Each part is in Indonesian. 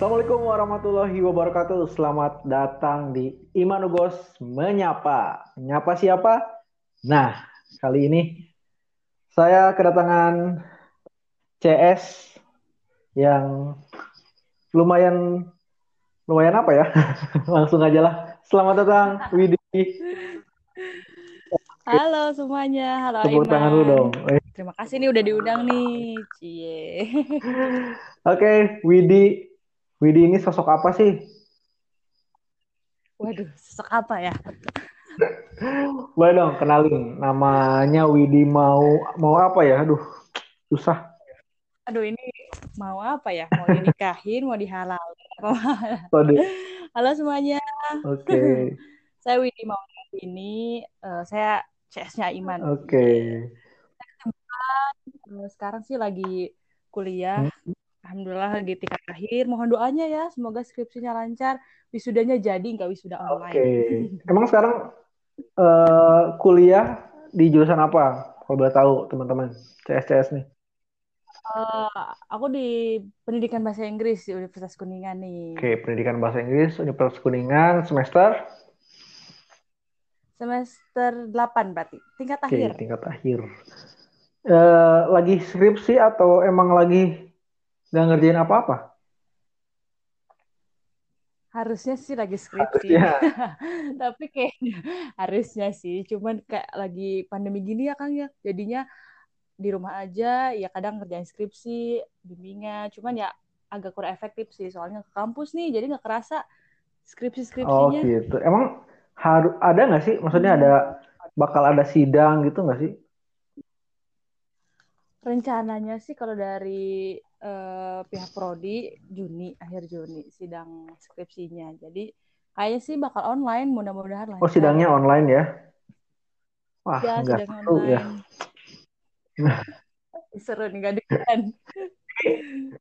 Assalamualaikum warahmatullahi wabarakatuh. Selamat datang di Imanugos Menyapa. Menyapa siapa? Nah, kali ini saya kedatangan CS yang lumayan lumayan apa ya? Langsung aja lah. Selamat datang Widi. Halo semuanya, halo Tepuk Iman. tangan dulu dong. Terima kasih nih udah diundang nih. Cie. Oke, Widi. Widi ini sosok apa sih? Waduh, sosok apa ya? Boleh dong kenalin. Namanya Widi mau mau apa ya? Aduh, susah. Aduh ini mau apa ya? Mau dinikahin, mau dihalal. Tadi. Halo semuanya, Oke. saya Widi mau ini eh, saya CS-nya Iman. Oke. Eh, Sekarang sih lagi kuliah. Hmm. Alhamdulillah lagi tingkat akhir. Mohon doanya ya, semoga skripsinya lancar, wisudanya jadi nggak wisuda Oke. online. Emang sekarang eh, kuliah di jurusan apa? Kalau boleh tahu teman-teman. CS-CS nih. Eh, aku di pendidikan bahasa Inggris di Universitas Kuningan nih. Oke, Pendidikan Bahasa Inggris Universitas Kuningan semester. Semester 8 berarti. Tingkat Oke, akhir. tingkat akhir. Eh, lagi skripsi atau emang lagi nggak ngerjain apa-apa? Harusnya sih lagi skripsi. Harusnya. Tapi kayaknya harusnya sih. Cuman kayak lagi pandemi gini ya Kang ya. Jadinya di rumah aja ya kadang ngerjain skripsi, bimbingan. Cuman ya agak kurang efektif sih. Soalnya ke kampus nih jadi nggak kerasa Oh skripsi-skripsinya. gitu. Emang harus ada nggak sih? Maksudnya ada bakal ada sidang gitu nggak sih? Rencananya sih kalau dari eh, pihak prodi Juni, akhir Juni sidang skripsinya. Jadi kayaknya sih bakal online, mudah-mudahan Oh lancar. sidangnya online ya? Wah Ya, nggak sidang seru ya. Seru nih gak deg-degan.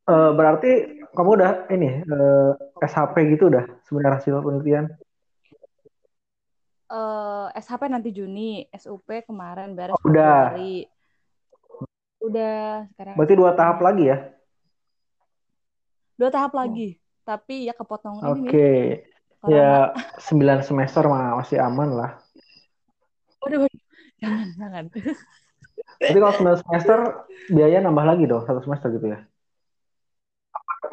Eh, berarti kamu udah ini eh, SHP gitu udah sebenarnya hasil penelitian? Eh, SHP nanti Juni, SUP kemarin beres Oh, udah. Februari. Udah, sekarang Berarti dua tahap lagi ya? Dua tahap lagi. Tapi ya kepotong Oke. corona. Ya 9 semester mah masih aman lah. Waduh, jangan, jangan. Berarti kalau 9 semester biaya nambah lagi dong satu semester gitu ya?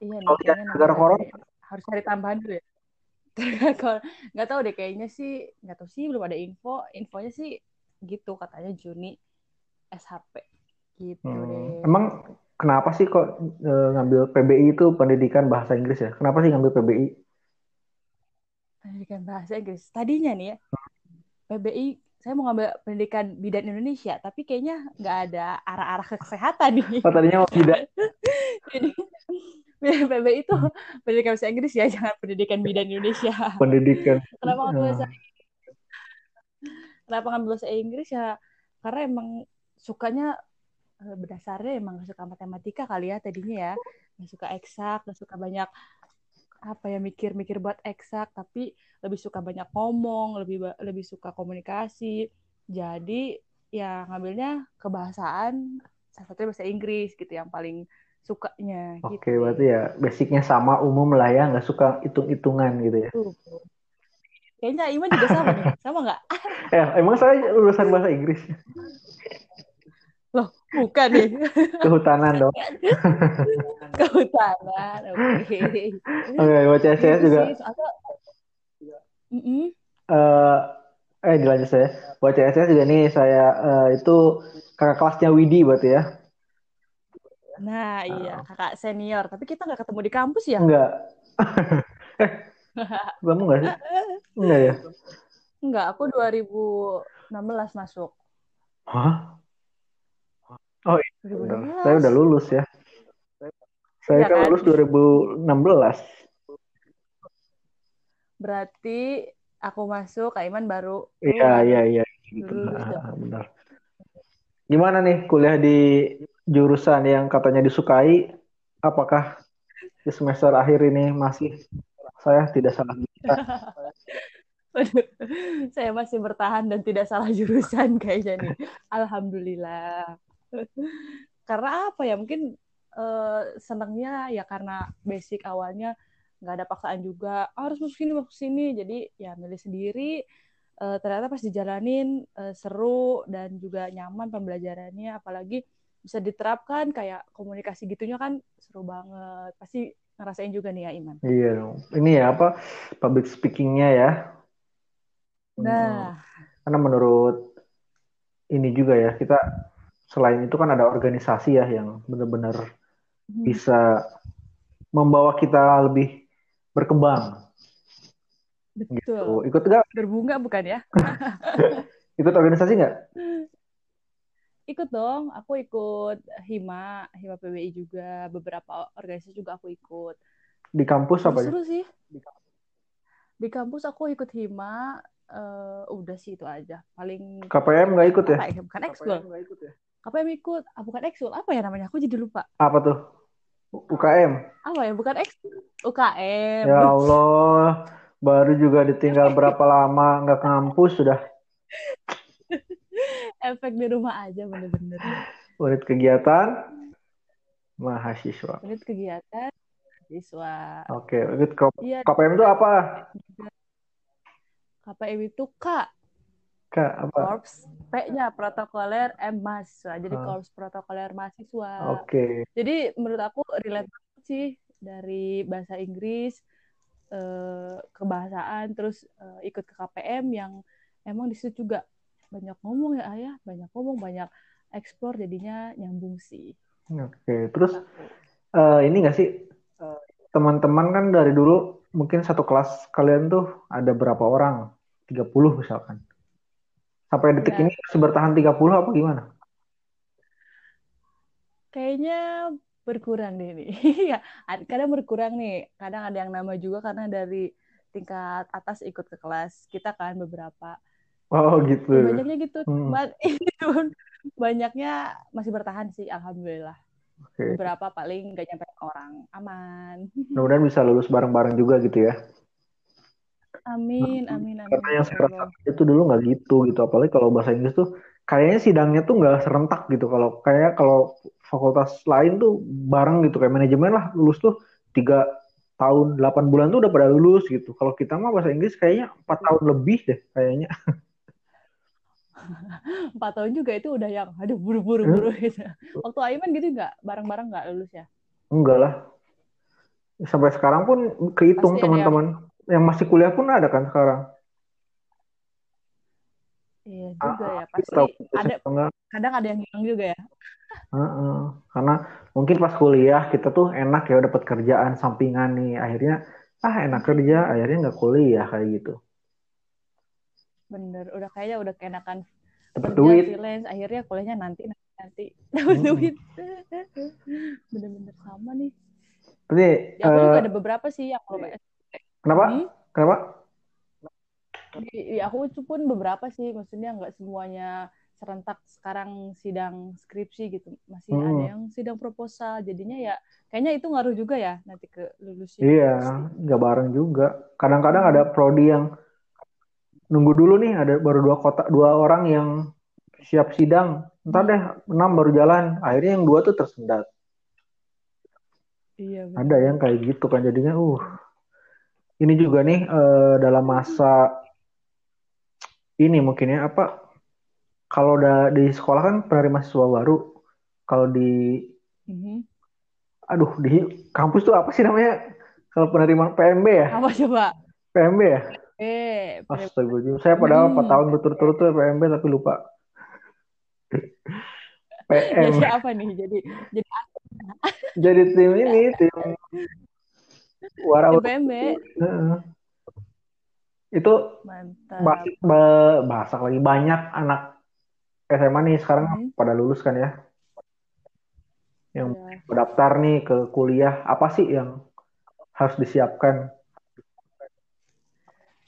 Iya Kalau ya negara corona? Harus cari tambahan dulu ya. Kalau nggak tahu deh kayaknya sih nggak tahu sih belum ada info. Infonya sih gitu katanya Juni SHP gitu Hmm. deh. Emang kenapa sih kok eh, ngambil PBI itu pendidikan bahasa Inggris ya? Kenapa sih ngambil PBI? Pendidikan bahasa Inggris. Tadinya nih ya PBI saya mau ngambil pendidikan bidan Indonesia, tapi kayaknya nggak ada arah-arah ke kesehatan nih. Oh tadinya mau tidak. Jadi PBI itu pendidikan bahasa Inggris ya, jangan pendidikan bidan Indonesia. pendidikan. Kenapa ngambil bahasa Nah, Kenapa ngambil bahasa Inggris ya? Karena emang sukanya eh, berdasarnya emang gak suka matematika kali ya tadinya ya. Gak suka eksak, gak suka banyak apa ya mikir-mikir buat eksak, tapi lebih suka banyak ngomong, lebih lebih suka komunikasi. Jadi ya ngambilnya kebahasaan, salah satunya bahasa Inggris gitu yang paling sukanya gitu Oke, deh. berarti ya basicnya sama umum lah ya, nggak suka hitung-hitungan gitu ya. Tuh. Kayaknya Iman juga sama nih, sama nggak? Eh, emang saya lulusan bahasa Inggris? Bukan nih. Kehutanan dong. Kehutanan, oke. Oke, buat CSS Gitu juga. sih, soalnya mm-mm. eh eh dilanjut saya. Buat CSS juga nih saya eh, itu kakak kelasnya Widi berarti ya? Nah, iya, kakak senior. Tapi kita nggak ketemu di kampus ya? Enggak. eh, kamu enggak sih? Enggak ya? Enggak, aku 2016 masuk. Hah? Oh iya. 2016. Saya udah lulus ya. Saya Iya kan kan? lulus 2016. Berarti aku masuk, Kak Iman baru Iya, iya, iya. Gitu. Nah, benar. Gimana nih kuliah di jurusan yang katanya disukai? Apakah di semester akhir ini masih saya tidak salah jurusan? Saya masih bertahan dan tidak salah jurusan kayaknya nih. Alhamdulillah. Karena apa ya? Mungkin eh, senangnya ya karena basic awalnya nggak ada paksaan juga "Ah, harus masuk sini masuk sini jadi ya milih sendiri Eh, ternyata pas dijalanin eh, seru dan juga nyaman pembelajarannya apalagi bisa diterapkan kayak komunikasi gitunya kan seru banget pasti ngerasain juga nih ya Iman Iya. Ini ya apa public speakingnya ya. Hmm. nah Karena menurut ini juga ya kita selain itu kan ada organisasi ya yang benar-benar hmm, bisa membawa kita lebih berkembang gitu. betul Ikut nggak? berbunga bukan ya Ikut organisasi nggak? ikut dong aku ikut hima hima PBI juga beberapa organisasi juga aku ikut Di kampus apa ya? sih di kampus aku ikut hima eh, udah sih itu aja paling KPM nggak ikut ya? bukan ekskul nggak ikut ya? KPM ikut? Ah, bukan ekskul apa ya namanya? Aku jadi lupa. Apa tuh? UKM. apa ya? Bukan ekskul UKM Ya Allah, baru juga ditinggal berapa lama. Nggak ke kampus sudah. Efek di rumah aja bener-bener. Unit kegiatan? Mahasiswa. unit kegiatan siswa Oke, ikut K- iya. KPM itu apa? KPM itu K Kak, apa? Korps P-nya protokoler M mahasiswa jadi Ah. Korps protokoler mahasiswa Oke, jadi menurut aku relate banget sih dari bahasa Inggris eh, kebahasaan terus eh, ikut ke KPM yang emang di situ juga banyak ngomong ya ayah banyak ngomong banyak eksplor jadinya nyambung sih oke. Terus eh, ini nggak sih eh, teman-teman kan dari dulu mungkin satu kelas kalian tuh ada berapa orang? 30 misalkan. Sampai detik Ya. ini masih bertahan 30 apa gimana? kayaknya berkurang deh nih ya ad- kadang berkurang nih kadang ada yang nama juga karena dari tingkat atas ikut ke kelas kita kan beberapa Oh gitu. banyaknya gitu Hmm, itu banyaknya masih bertahan sih alhamdulillah oke. beberapa paling nggak nyampe orang aman Mudah-mudahan bisa lulus bareng-bareng juga gitu ya. Amin amin amin Karena yang ya saya itu dulu nggak gitu gitu. Apalagi kalau bahasa Inggris tuh kayaknya sidangnya tuh nggak serentak gitu. Kalau kayak kalau fakultas lain tuh bareng gitu kayak manajemen lah lulus tuh tiga tahun 8 bulan tuh udah pada lulus gitu. Kalau kita mah bahasa Inggris kayaknya empat tahun lebih deh kayaknya. empat tahun juga itu udah yang aduh buru-buru buru gitu waktu Aiman gitu nggak bareng-bareng nggak lulus ya Enggak lah. Sampai sekarang pun kehitung teman-teman yang masih kuliah pun ada kan sekarang. iya juga ya Kita pasti tahu ada enggak. kadang ada yang hilang juga ya Heeh. Karena mungkin pas kuliah kita tuh enak ya dapat kerjaan sampingan nih. Akhirnya ah enak kerja, akhirnya nggak kuliah kayak gitu. bener udah kayaknya udah keenakan Dapat duit. freelance akhirnya kuliahnya nanti nanti nanti dapat Hmm. duit bener-bener sama nih Tapi ya aku juga eh, ada beberapa sih yang belum kenapa? Hmm? Kenapa? di, di aku itu pun beberapa sih maksudnya nggak semuanya serentak sekarang sidang skripsi gitu masih Hmm. ada yang sidang proposal jadinya ya kayaknya itu ngaruh juga ya nanti ke lulusnya Iya, nggak bareng juga. Kadang-kadang ada prodi yang nunggu dulu nih, ada baru dua kota, dua orang yang siap sidang. Ntar deh, enam baru jalan. Akhirnya yang dua tuh tersendat. iya betul. Ada yang kayak gitu kan jadinya, uh. Ini juga nih eh, dalam masa ini mungkin ya apa? Kalau udah di sekolah kan penerima siswa baru. Kalau di, Mhm. aduh di kampus tuh apa sih namanya? Kalau penerima PMB ya? apa coba PMB ya? eh Astagfirullahaladzim. Saya padahal Hmm. 4 tahun berturut-turut tuh PMB tapi lupa. PM. jadi apa nih jadi jadi Jadi tim ini, tim Heeh. Itu mantap bahasa, ba- bahasa lagi banyak anak SMA nih sekarang Mhm. pada lulus kan ya. Yang Ya. mendaftar nih ke kuliah, apa sih yang harus disiapkan?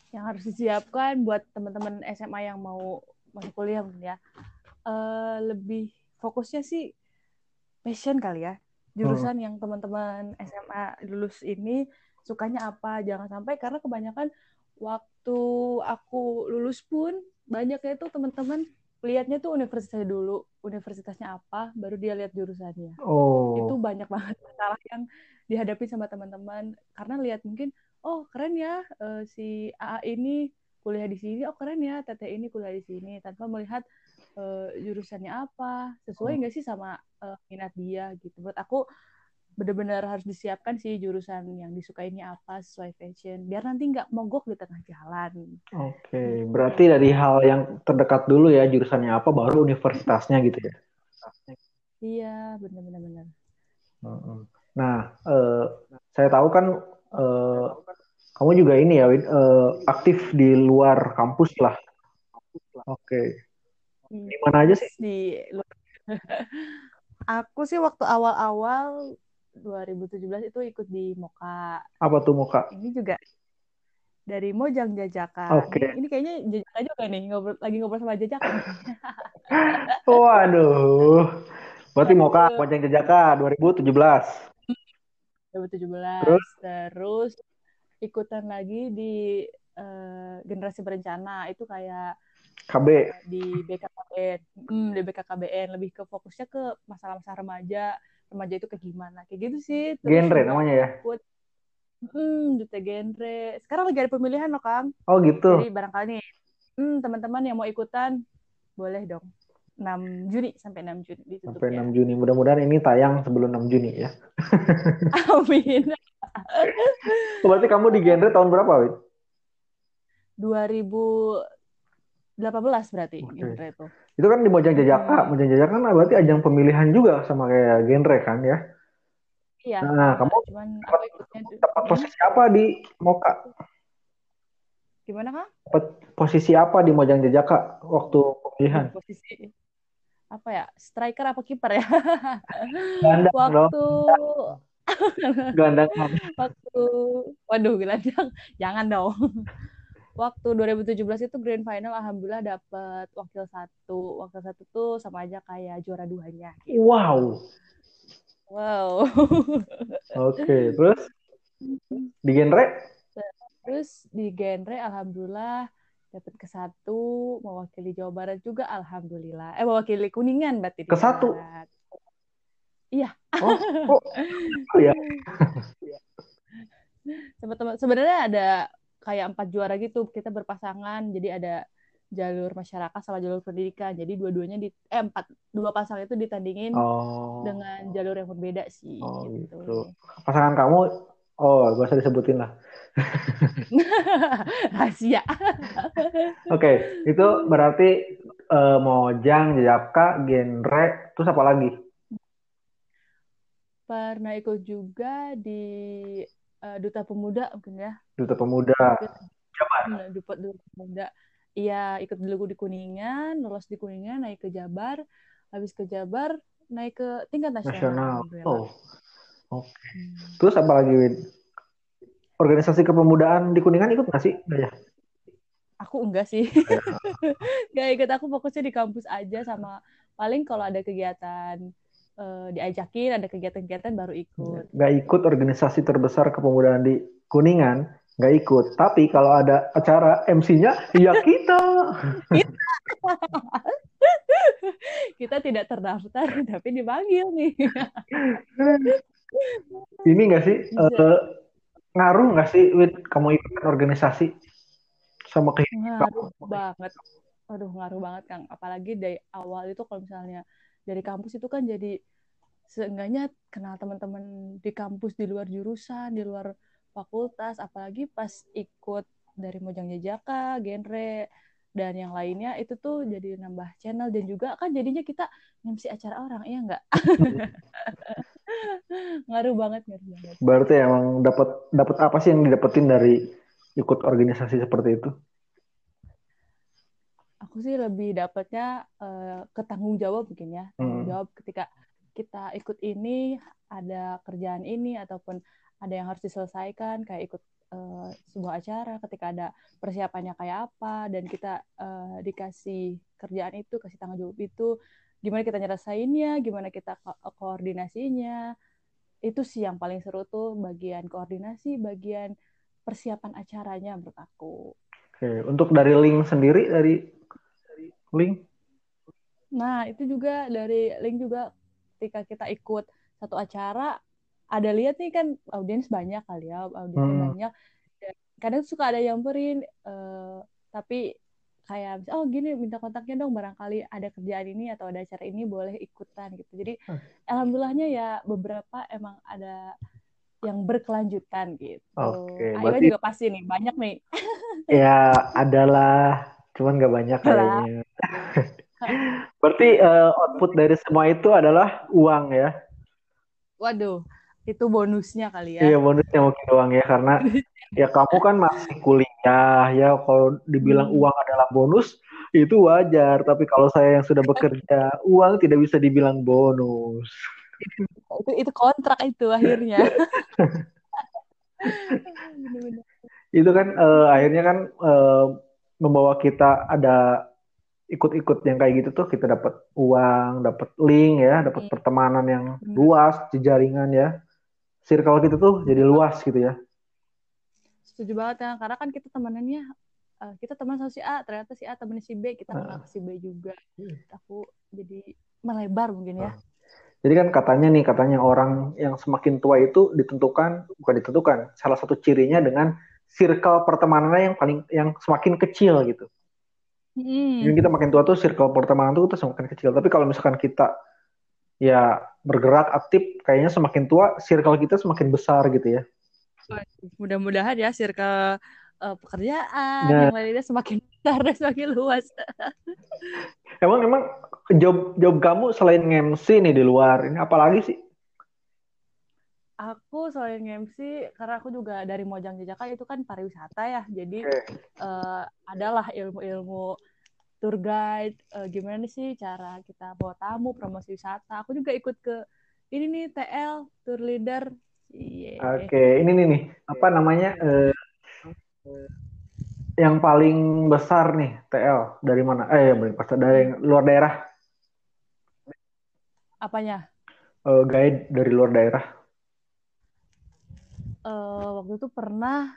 yang harus disiapkan buat teman-teman SMA yang mau masuk kuliah mungkin ya Eh, lebih fokusnya sih passion kali ya jurusan yang teman-teman SMA lulus ini sukanya apa? Jangan sampai karena kebanyakan waktu aku lulus pun banyak ya itu teman-teman lihatnya tuh universitasnya dulu universitasnya apa baru dia lihat jurusannya. Oh, itu banyak banget masalah yang dihadapi sama teman-teman karena lihat mungkin oh keren ya eh, si AA ini kuliah di sini oh keren ya Teteh ini kuliah di sini tanpa melihat eh, jurusannya apa sesuai Hmm. nggak sih sama eh, minat dia gitu buat aku benar-benar harus disiapkan sih jurusan yang disukainya apa sesuai passion biar nanti nggak mogok di tengah jalan oke. Berarti dari hal yang terdekat dulu ya, jurusannya apa, baru universitasnya gitu ya. iya benar-benar benar Mm-mm. Nah, eh, saya tahu kan eh, kamu juga ini ya, eh, aktif di luar kampus lah. Oke. Di mana aja sih? di aku sih waktu awal-awal 2017 itu ikut di Moka Apa tuh Moka? ini juga dari Mojang Jajakan Oke. ini, ini kayaknya Jajakan juga nih ngobrol lagi ngobrol sama Jajakan Waduh. Berarti Moka. Mojang Jajaka 2017. 2017 Terus? terus ikutan lagi di eh, generasi berencana itu kayak KB di BKKBN hmm, di BKKBN lebih ke fokusnya ke masalah-masalah remaja. Remaja itu kayak gimana? Kayak gitu sih. Terus genre namanya ya? hmm duta genre. Sekarang lagi ada pemilihan loh kang. Oh gitu? Jadi barangkali nih hmm, teman-teman yang mau ikutan boleh dong. 6 Juni sampai 6 Juni ditutup sampai ya. 6 Juni. Mudah-mudahan ini tayang sebelum 6 Juni ya. Amin. Oh, berarti kamu di genre tahun berapa Wid? 2000 18 berarti okay. genre itu. Itu kan di Mojang Jajaka. Hmm. Mojang Jajaka kan berarti ajang pemilihan juga sama kayak genre kan ya. Iya. Nah, kamu Cuman dapat, dapat hmm? posisi apa di Moka? Gimana, Kak? Dapat posisi apa di Mojang Jajaka waktu pemilihan? Posisi apa ya? Striker apa kiper ya? Gandang, waktu Gandang. waktu waduh gelandang jangan dong waktu 2017 itu grand final alhamdulillah dapet wakil satu wakil satu tuh sama aja kayak juara duanya gitu. Wow. wow Oke, terus di genre terus di genre alhamdulillah dapet ke satu mewakili Jawa Barat juga alhamdulillah eh mewakili Kuningan berarti Ke satu? Barat. oh, oh, oh ya. teman-teman sebenarnya ada kayak empat juara gitu kita berpasangan jadi ada jalur masyarakat sama jalur pendidikan jadi dua-duanya di eh empat dua pasang itu ditandingin Oh. dengan jalur yang berbeda sih Oh, gitu. gitu. Pasangan kamu oh, gak usah disebutin lah. rahasia Oke, itu berarti eh, Mojang, Jajaka, genre, terus apa lagi? pernah ikut juga di eh, duta pemuda mungkin ya Duta Pemuda. Nah, duta duta pemuda iya ikut dulu di kuningan lolos di kuningan naik ke Jabar habis ke Jabar naik ke tingkat nasional, Nasional. Alhamdulillah. Oh, Hmm. terus apa lagi, Win? Organisasi kepemudaan di Kuningan ikut nggak sih? Nggak ya? Aku enggak sih. Gak ikut aku fokusnya di kampus aja sama paling kalau ada kegiatan eh, diajakin ada kegiatan-kegiatan baru ikut. Nggak ikut organisasi terbesar kepemudaan di Kuningan, nggak ikut. Tapi kalau ada acara MC-nya, ya kita. Kita tidak terdaftar tapi dipanggil nih. Ini nggak sih eh, ngaruh nggak sih, Win, kamu ikut organisasi sama kehidupan kamu? Ngaruh banget. Aduh, ngaruh banget, Kang. Apalagi dari awal itu kalau misalnya dari kampus itu kan jadi seenggaknya kenal teman-teman di kampus di luar jurusan, di luar fakultas, apalagi pas ikut dari Mojang Jajaka, genre dan yang lainnya itu tuh jadi nambah channel dan juga kan jadinya kita MC acara orang, iya nggak? ngaruh banget, ngaruh banget. Berarti emang dapat dapat apa sih yang didapetin dari ikut organisasi seperti itu? Aku sih lebih dapatnya eh, ke tanggung jawab mungkin ya. Tanggung Hmm. jawab ketika kita ikut ini, ada kerjaan ini, ataupun ada yang harus diselesaikan, kayak ikut eh, sebuah acara, ketika ada persiapannya kayak apa, dan kita eh, dikasih kerjaan itu, kasih tanggung jawab itu, gimana kita nyelesainnya, gimana kita ko- koordinasinya. Itu sih yang paling seru tuh, bagian koordinasi, bagian persiapan acaranya menurut aku. Oke, untuk dari link sendiri dari link Nah, itu juga dari link juga ketika kita ikut satu acara, ada lihat nih kan audiens banyak kali ya, audiensnya Hmm. banyak. Kadang suka ada yang nyamperin, eh, tapi kayak oh gini minta kontaknya dong barangkali ada kerjaan ini atau ada acara ini boleh ikutan gitu. Jadi Hmm. alhamdulillahnya ya beberapa emang ada yang berkelanjutan gitu. Oke, Aira berarti- juga pasti nih banyak nih. Ya, adalah, cuman nggak banyak kayaknya. Berarti eh, output dari semua itu adalah uang ya? Waduh, itu bonusnya kali ya. Iya, bonusnya mungkin uang ya, karena ya kamu kan masih kuliah ya. Kalau dibilang Hmm. uang adalah bonus, itu wajar. Tapi kalau saya yang sudah bekerja, uang tidak bisa dibilang bonus. Itu itu kontrak itu akhirnya. Itu kan eh, akhirnya kan eh, membawa kita ada ikut-ikut yang kayak gitu tuh kita dapat uang, dapat link ya, dapat Hmm. pertemanan yang Hmm. luas, jejaringan ya. Circle kita tuh jadi luas gitu ya. Setuju banget ya, karena kan kita temenannya eh, kita teman sama si A, ternyata si A temennya si B, kita kenal si B juga. Iya. Aku jadi melebar mungkin ya. Jadi kan katanya nih, katanya orang yang semakin tua itu ditentukan, bukan ditentukan, salah satu cirinya dengan circle pertemanannya yang paling yang semakin kecil gitu. Hmm. Jadi kita makin tua tuh circle pertemanan tuh kita semakin kecil. Tapi kalau misalkan kita ya bergerak aktif, kayaknya semakin tua circle kita semakin besar gitu ya. Mudah-mudahan ya circle eh, pekerjaan Nah. yang lainnya semakin besar dan semakin luas. Emang emang job job kamu selain MC nih di luar ini apalagi sih? Aku selain MC, karena aku juga dari Mojang Jajaka itu kan pariwisata ya, jadi Oke. eh, adalah ilmu-ilmu tour guide, eh, gimana sih cara kita bawa tamu, promosi wisata. Aku juga ikut ke ini nih TL, tour leader. Iya. Oke, ini nih nih apa namanya eh, yang paling besar nih TL dari mana? Eh, yang paling besar dari luar daerah. Apanya? Eh, guide dari luar daerah. Eh, waktu itu pernah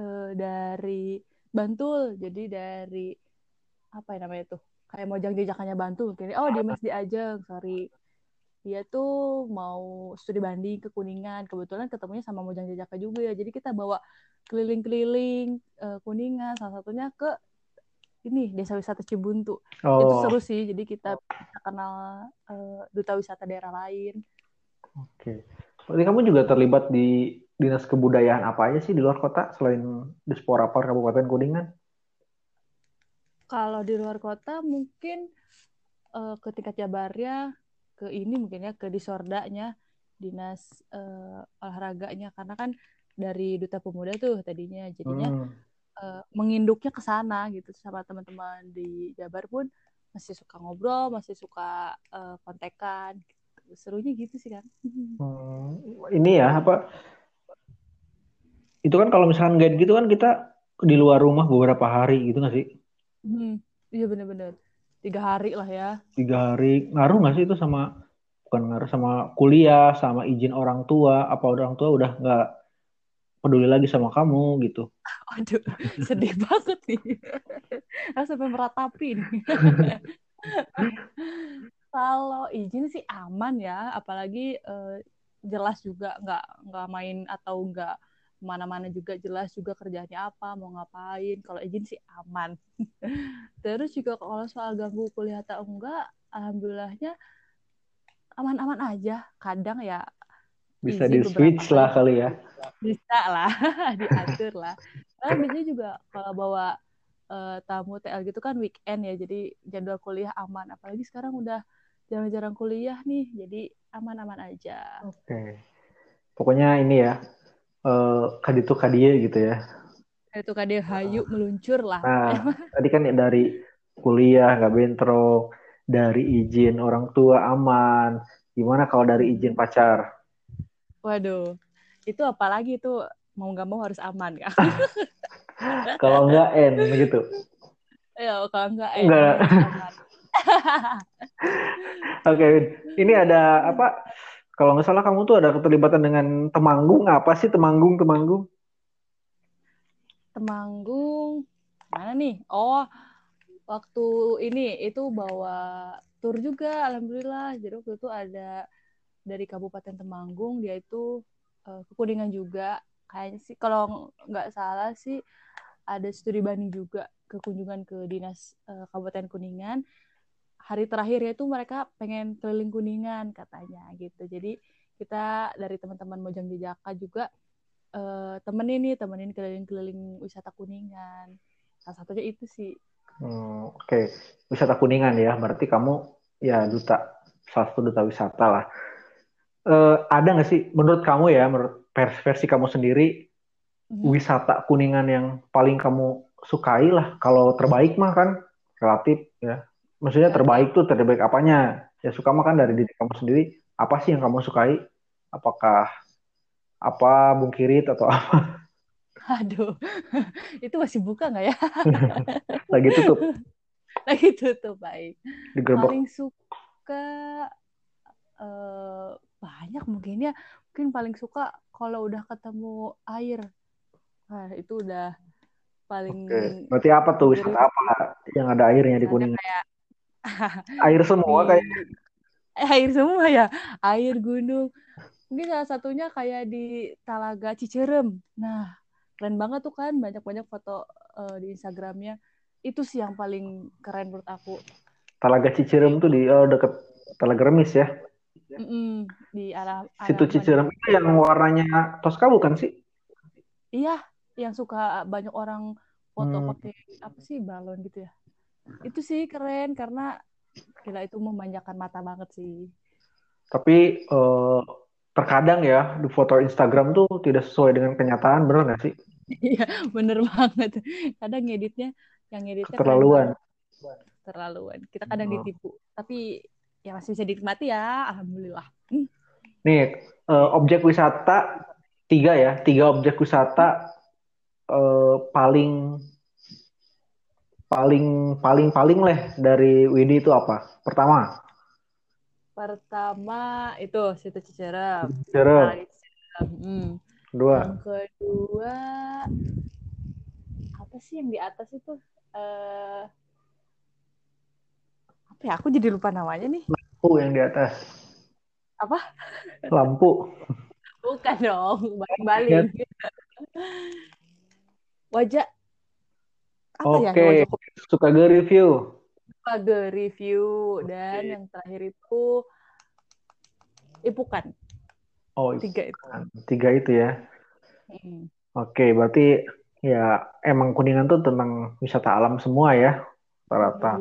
eh, dari Bantul, jadi dari apa ya namanya tuh? Kayak Mojang Jajakannya Bantul mungkin. Oh, Dimas Diajeng, sorry. Dia tuh mau studi banding ke Kuningan. Kebetulan ketemunya sama Mojang Jajaka juga ya. Jadi kita bawa keliling-keliling eh, Kuningan, salah satunya ke ini Desa Wisata Cibuntu. Itu Oh, seru sih. Jadi kita bisa kenal eh, duta wisata daerah lain. oke. Berarti kamu juga terlibat di dinas kebudayaan apa aja sih di luar kota selain di Sporapar Kabupaten Kuningan? Kalau di luar kota mungkin eh, ke tingkat Jabarnya ke ini mungkin ya ke disordanya dinas eh, olahraganya karena kan dari duta pemuda tuh tadinya jadinya Hmm. eh, menginduknya ke sana gitu sama teman-teman di Jabar pun masih suka ngobrol masih suka eh, kontekan gitu. serunya gitu sih kan Hmm, ini ya apa? Itu kan kalau misalkan guide gitu kan kita di luar rumah beberapa hari gitu nggak sih? Hmm, iya bener-bener tiga hari lah ya Tiga hari ngaruh nggak sih itu sama bukan ngaruh sama kuliah, sama izin orang tua? Apa orang tua udah nggak peduli lagi sama kamu gitu? Aduh, sedih banget nih. Aku sampai meratapi nih. Kalau izin sih aman ya, apalagi eh, jelas juga nggak nggak main atau nggak ke mana-mana juga jelas juga kerjanya apa, mau ngapain. Kalau izin sih aman. Terus juga kalau soal ganggu kuliah atau enggak, alhamdulillahnya aman-aman aja. Kadang ya Bisa di switch lah kali ya. bisa lah diatur lah karena biasanya juga kalau bawa eh, tamu TL gitu kan weekend ya jadi jadwal kuliah aman apalagi sekarang udah jarang-jarang kuliah nih jadi aman-aman aja Oke. Pokoknya ini ya, eh kaditu kadie gitu ya. itu kade hayu meluncur lah Nah, tadi kan ya dari kuliah nggak bentrok, dari izin orang tua aman. Gimana kalau dari izin pacar? waduh itu apalagi itu mau nggak mau harus aman kan Kalau nggak N gitu. ya kalau nggak aman. Oke, ini ada apa? Kalau nggak salah kamu tuh ada keterlibatan dengan Temanggung. Apa sih Temanggung? Temanggung? Temanggung mana nih? Oh, waktu ini itu bawa tur juga alhamdulillah jadi waktu itu ada dari Kabupaten Temanggung dia itu uh, ke Kuningan juga kayaknya sih kalau nggak salah sih ada studi banding juga ke kunjungan ke dinas uh, Kabupaten Kuningan hari terakhir itu mereka pengen keliling Kuningan katanya gitu. Jadi kita dari teman-teman Mojang Jejaka juga uh, temenin nih temenin keliling-keliling wisata Kuningan. Salah satunya itu sih. Hmm, oke. Okay. wisata Kuningan ya berarti kamu ya duta salah satu duta wisata lah. Uh, ada nggak sih menurut kamu ya menurut versi kamu sendiri hmm. wisata Kuningan yang paling kamu sukai lah? Kalau terbaik mah kan relatif ya maksudnya terbaik tuh terbaik apanya ya suka mah kan dari diri kamu sendiri apa sih yang kamu sukai apakah apa bungkirit atau apa Aduh, itu masih buka nggak ya? Lagi tutup. Lagi tutup, baik. Digerbek. Paling suka uh, banyak mungkin ya. Mungkin paling suka kalau udah ketemu air. Nah, itu udah paling. Oke. Berarti apa tuh wisata apa yang ada airnya di Kuningan? Kayak... air semua kayak. Air semua ya. Air gunung. Mungkin salah satunya kayak di Talaga Cicerem. Nah, keren banget tuh kan banyak-banyak foto uh, di Instagramnya itu sih yang paling keren menurut aku Talaga Cicirem tuh di oh, deket Talaga Remis ya mm -mm, di arah, arah situ Cicirem itu yang warnanya Tosca bukan sih iya yang suka banyak orang foto hmm. pakai apa sih balon gitu ya itu sih keren karena gila itu memanjakan mata banget sih tapi uh, terkadang ya di foto Instagram tuh tidak sesuai dengan kenyataan bener nggak sih Iya, bener banget. Kadang ngeditnya yang ngeditnya terlaluan. Terlaluan. Kita kadang oh. ditipu, tapi ya masih bisa dinikmati ya, alhamdulillah. Hmm. Nih, uh, objek wisata tiga ya, tiga objek wisata uh, paling paling paling paling leh dari Widi itu apa? Pertama. Pertama itu situ Cicerem. Cicerem. Hmm. Dua. Yang kedua apa sih yang di atas itu? Uh, apa ya? Aku jadi lupa namanya nih. Lampu yang di atas. Apa? Lampu. Bukan dong, balik-balik. Wajah apa Oke, ya? suka ge review. Suka ge review dan yang terakhir itu ipukan. Oh, tiga itu. Tiga itu ya. Hmm. Oke, berarti ya emang Kuningan tuh tentang wisata alam semua ya, rata-rata.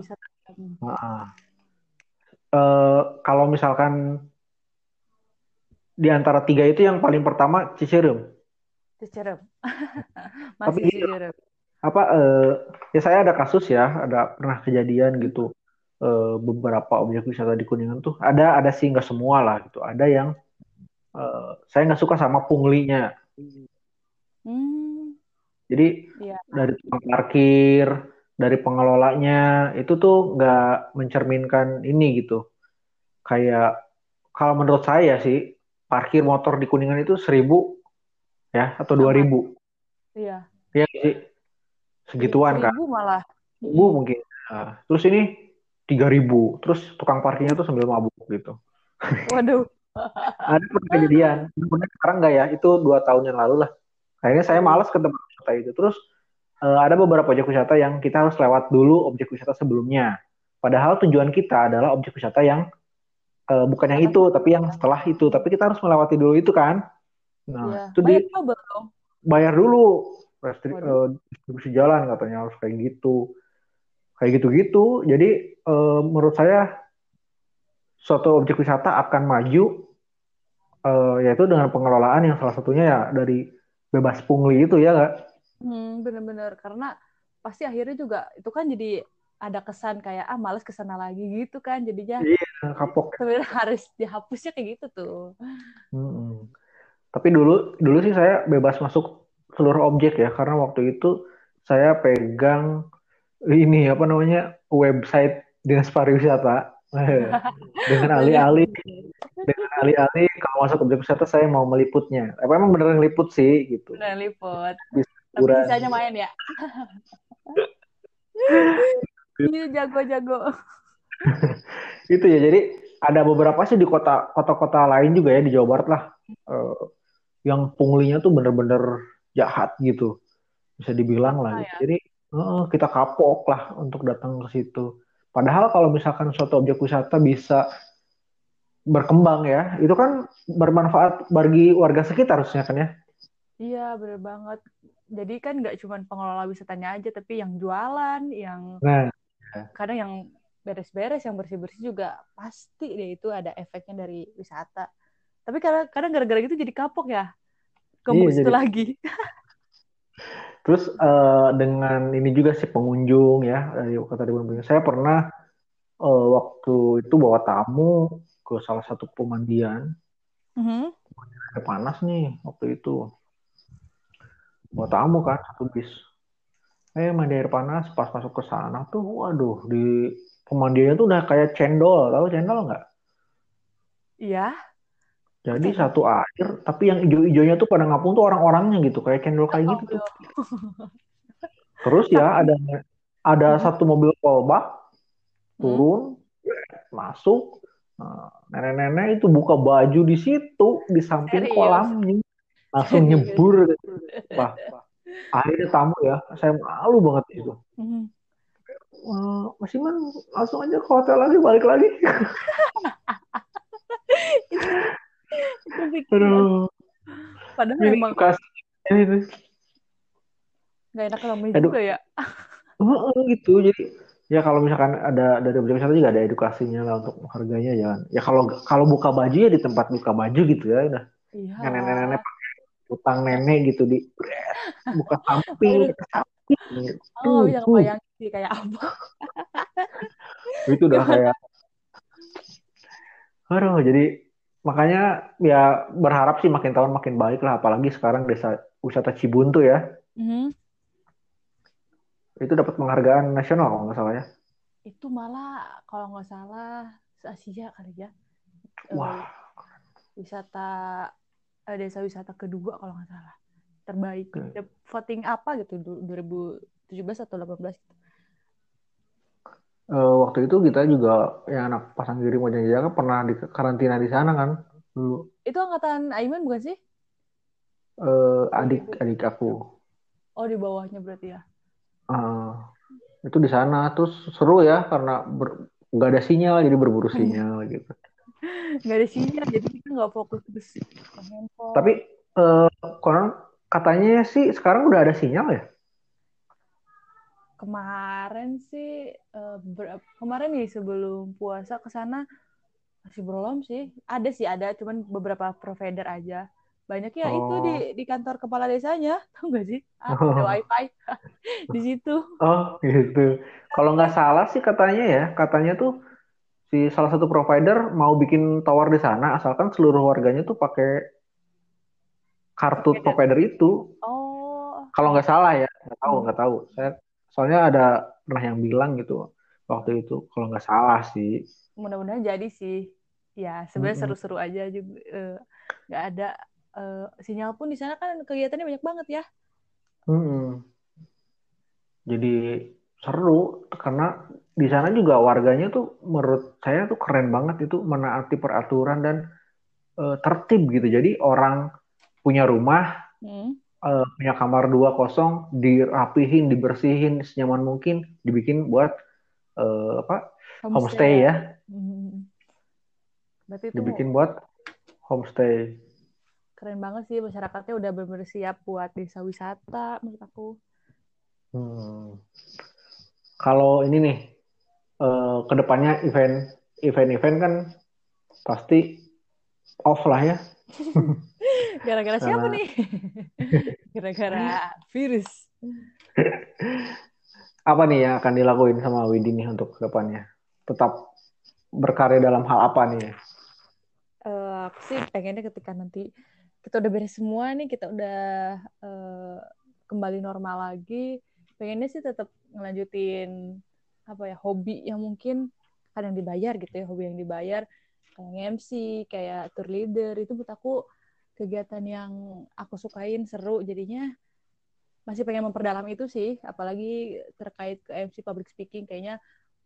Nah, uh, kalau misalkan di antara tiga itu yang paling pertama Cicerem. Cicerem. Masih Tapi, Cicerem. Apa uh, ya saya ada kasus ya, ada pernah kejadian gitu. Uh, beberapa objek wisata di Kuningan tuh ada ada sih nggak semua lah gitu. Ada yang uh, saya nggak suka sama punglinya. Hmm. Jadi ya. dari tukang parkir, dari pengelolanya itu tuh nggak mencerminkan ini gitu. Kayak kalau menurut saya sih parkir motor di Kuningan itu seribu ya atau dua ribu. Iya. Iya sih. Segituan kan. Seribu malah. Seribu mungkin. Nah, terus ini tiga ribu. Terus tukang parkirnya tuh sambil mabuk gitu. Waduh ada pernah kejadian sekarang enggak ya itu dua tahun yang lalu lah akhirnya saya malas ke tempat wisata itu terus uh, ada beberapa objek wisata yang kita harus lewat dulu objek wisata sebelumnya padahal tujuan kita adalah objek wisata yang uh, bukan yang itu tapi yang setelah itu tapi kita harus melewati dulu itu kan nah ya. itu bayar di bayar dulu restri, uh, distribusi jalan katanya harus kayak gitu. Kayak gitu-gitu. Jadi uh, menurut saya suatu objek wisata akan maju uh, yaitu dengan pengelolaan yang salah satunya ya dari bebas pungli itu ya nggak? Hmm, bener-bener. Karena pasti akhirnya juga itu kan jadi ada kesan kayak ah males ke sana lagi gitu kan jadinya. Iya kapok. Sebenarnya harus dihapusnya kayak gitu tuh. Hmm. tapi dulu dulu sih saya bebas masuk seluruh objek ya karena waktu itu saya pegang ini apa namanya website dinas pariwisata. Dengan alih-alih dengan alih-alih kalau masuk objek wisata saya mau meliputnya. Apa emang beneran liput sih gitu. Beneran liput. Tapi bisanya main ya? Ini jago-jago. Itu ya jadi ada beberapa sih di kota kota-kota lain juga ya di Jawa Barat lah. Uh, yang punglinya tuh bener-bener jahat gitu. Bisa dibilang lah gitu. ya. jadi uh, kita kapok lah untuk datang ke situ. Padahal kalau misalkan suatu objek wisata bisa berkembang ya itu kan bermanfaat bagi warga sekitar harusnya kan ya. Iya bener banget. Jadi kan nggak cuma pengelola wisatanya aja tapi yang jualan yang nah kadang yang beres-beres yang bersih-bersih juga pasti deh itu ada efeknya dari wisata. Tapi kadang kadang gara-gara gitu jadi kapok ya ke Iya, jadi- lagi Terus eh, dengan ini juga sih pengunjung ya dari kata di pengunjung. Saya pernah eh, waktu itu bawa tamu ke salah satu pemandian Mhm. air panas nih waktu itu. Bawa tamu kan satu bis. Eh mandi air panas pas masuk ke sana tuh waduh di pemandiannya tuh udah kayak cendol, tahu cendol nggak? iya Jadi satu air, tapi yang hijau-hijaunya tuh pada ngapung tuh orang-orangnya gitu, kayak cendol kayak gitu tuh. Terus ya ada ada Hmm. satu mobil kolbak Hmm. turun, masuk, Nah, nenek-nenek itu buka baju di situ di samping Serius? kolamnya, langsung Serius? nyebur. Wah, akhirnya tamu ya, saya malu banget di situ. Mhm. Eh, Iman langsung aja ke hotel lagi, balik lagi. itu bikin Aduh, padahal ini emang itu. nggak enak namanya Aduh. juga ya Heeh, gitu. Jadi ya kalau misalkan ada dari objek wisata juga ada edukasinya lah untuk harganya jangan. Ya kalau kalau buka baju ya di tempat buka baju gitu ya udah. iya Yang nenek-nenek pakai utang nenek gitu di buka samping, samping. oh Uh, uh. kebayang sih kayak apa Itu udah kayak Aduh, jadi makanya ya berharap sih makin tahun makin baik lah apalagi sekarang desa wisata Cibuntu ya. Mhm. Itu dapat penghargaan nasional kalau nggak salah ya. itu malah kalau nggak salah se-Asia kali ya Eh, Wah, wisata eh, desa wisata kedua kalau nggak salah terbaik Oke. Ya, voting apa gitu du- 2017 atau 18 gitu. Eh, waktu itu kita juga yang anak pasang kiri Mojang Jaya pernah di karantina di sana kan dulu. itu angkatan Aiman bukan sih Eh, adik adik aku oh di bawahnya berarti ya Eh, itu di sana terus seru ya karena ber- nggak ada sinyal jadi berburu sinyal gitu. nggak ada sinyal jadi kita nggak fokus handphone Tapi eh, konon katanya sih sekarang udah ada sinyal ya. Kemarin sih eh, ber- kemarin nih sebelum puasa ke sana masih belum sih ada sih ada cuman beberapa provider aja banyak ya itu Oh. di di kantor kepala desanya tahu nggak sih ah, ada wifi di situ Oh gitu. Kalau nggak salah sih katanya ya, katanya tuh si salah satu provider mau bikin tower di sana, asalkan seluruh warganya tuh pakai kartu Provider. provider itu. oh Kalau nggak salah ya, nggak tahu nggak tahu. Saya soalnya ada pernah yang bilang gitu waktu itu. Kalau nggak salah sih. mudah-mudahan jadi sih ya sebenarnya Mm-mm. seru-seru aja juga eh, nggak ada eh, sinyal pun di sana kan kegiatannya banyak banget ya Mm-mm. Jadi seru karena di sana juga warganya tuh menurut saya tuh keren banget itu menaati peraturan dan eh, tertib gitu. Jadi orang punya rumah Hmm. Eh, punya kamar dua kosong dirapihin dibersihin senyaman mungkin dibikin buat eh, apa homestay ya. Hmm. berarti itu dibikin buat homestay. Keren banget sih masyarakatnya udah benar siap buat desa wisata menurut aku. Hmm. kalau ini nih eh, ke depannya event event-event kan pasti off lah ya gara-gara siapa nih? Gara-gara virus. Apa nih yang akan dilakuin sama Widi nih untuk ke depannya tetap berkarya dalam hal apa nih? Eh, aku sih pengennya ketika nanti kita udah beres semua nih kita udah eh, kembali normal lagi pengennya sih tetap ngelanjutin apa ya hobi yang mungkin yang dibayar gitu ya hobi yang dibayar kayak MC kayak tour leader itu buat aku kegiatan yang aku sukain seru jadinya masih pengen memperdalam itu sih apalagi terkait ke MC public speaking kayaknya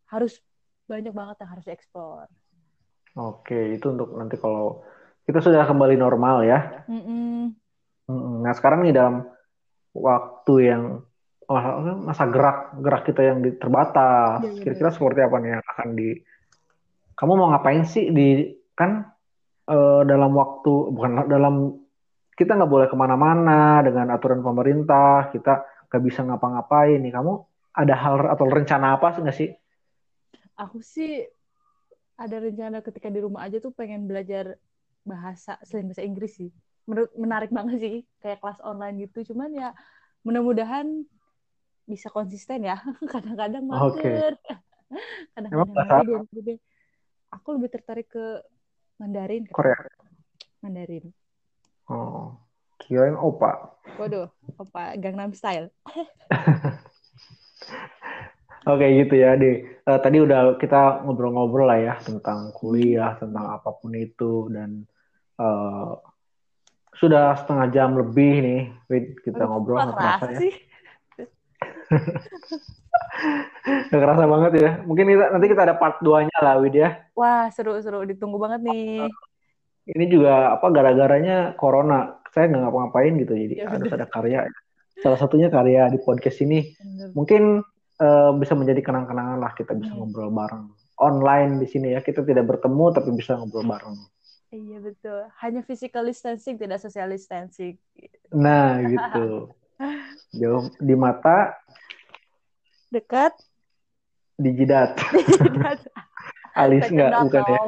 harus banyak banget yang harus dieksplor. Oke, itu untuk nanti kalau kita sudah kembali normal ya. Mm-mm. Mm, Nah, sekarang nih dalam waktu yang masa, masa gerak gerak kita yang terbatas, Iya, iya, kira-kira seperti apa nih yang akan di kamu mau ngapain sih di kan eh, dalam waktu bukan dalam kita nggak boleh ke mana-mana dengan aturan pemerintah, kita nggak bisa ngapa-ngapain nih. Kamu ada hal atau rencana apa sih nggak sih? Aku sih ada rencana ketika di rumah aja tuh pengen belajar bahasa selain bahasa Inggris sih. Menurut menarik banget sih kayak kelas online gitu. Cuman ya mudah-mudahan bisa konsisten ya. Kadang-kadang mager. Emang Kadang-kadang aku lebih tertarik ke Mandarin. Korea. Mandarin. Oh, kirain opa. Waduh, apa Gangnam Style. Oke gitu ya, di eh, tadi udah kita ngobrol-ngobrol lah ya tentang kuliah, tentang apa pun itu dan eh, sudah setengah jam lebih nih, kita Aduh, ngobrol nggak kerasa ya, sih? nggak kerasa banget ya. Mungkin kita, nanti kita ada part 2-nya lah, Wid ya. Wah, seru-seru. Ditunggu banget nih. Ini juga apa gara-garanya corona, saya nggak ngapa-ngapain gitu, jadi Ya harus ada karya. Salah satunya karya di podcast ini. Bener. Mungkin eh, bisa menjadi kenang-kenangan lah kita bisa Hmm. ngobrol bareng online di sini ya. Kita tidak bertemu tapi bisa ngobrol bareng. Iya betul. Hanya physical distancing, tidak social distancing. Nah, gitu. Jauh di mata, Dekat. di jidat. Alis Second nggak, dong. bukan ya.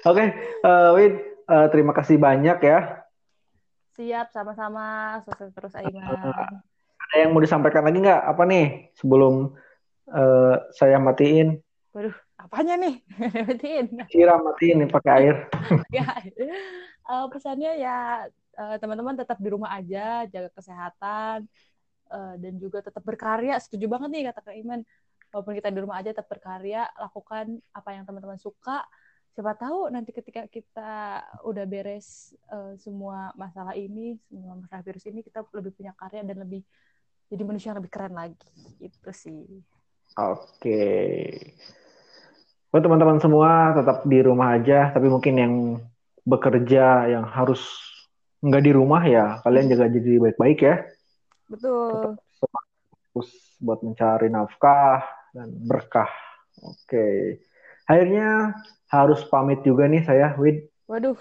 Oke, eh, Wid, eh, terima kasih banyak ya. Siap, sama-sama. Sukses terus, Aiman. Ada yang mau disampaikan lagi nggak? Apa nih sebelum eh, saya matiin? Waduh, apanya nih? Matiin. Siram matiin nih pakai air. ya. Eh, pesannya ya eh, teman-teman tetap di rumah aja, jaga kesehatan eh, dan juga tetap berkarya. Setuju banget nih kata Kak Iman. Walaupun kita di rumah aja tetap berkarya, lakukan apa yang teman-teman suka. Siapa tahu nanti ketika kita udah beres eh, semua masalah ini, semua masalah virus ini, kita lebih punya karya dan lebih jadi manusia yang lebih keren lagi. Itu sih. Oke. Buat teman-teman semua tetap di rumah aja, tapi mungkin yang bekerja yang harus nggak di rumah ya, kalian jaga diri baik-baik ya. Betul. Terus buat mencari nafkah dan berkah. Oke. Akhirnya harus pamit juga nih saya, Wid. Waduh,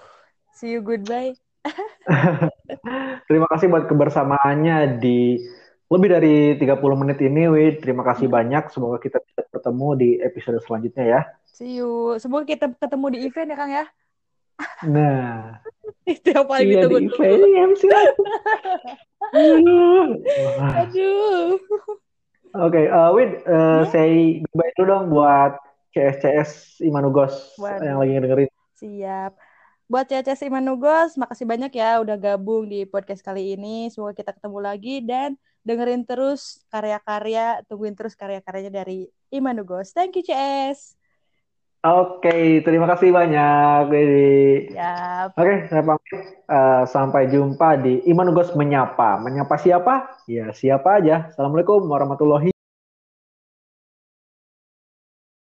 see you goodbye. Terima kasih buat kebersamaannya di lebih dari 30 menit ini, Wid. Terima kasih banyak. Semoga kita bisa bertemu di episode selanjutnya ya. See you. Semoga kita ketemu di event ya, Kang ya. Nah, Itu yang paling iya di ditunggu-tunggu. event MC lagi. Aduh. Wah. Aduh. Oke, eh, Wid, eh, say goodbye dulu dong buat CSCS Imanugos Waduh. yang lagi dengerin. Siap. Buat CCS Imanugos, makasih banyak ya udah gabung di podcast kali ini. Semoga kita ketemu lagi dan dengerin terus karya-karya, tungguin terus karya-karyanya dari Imanugos. Thank you, CS. Oke, terima kasih banyak. Oke, saya pamit. Eh, sampai jumpa di Imanugos Menyapa. Menyapa siapa? Ya, siapa aja. Assalamualaikum warahmatullahi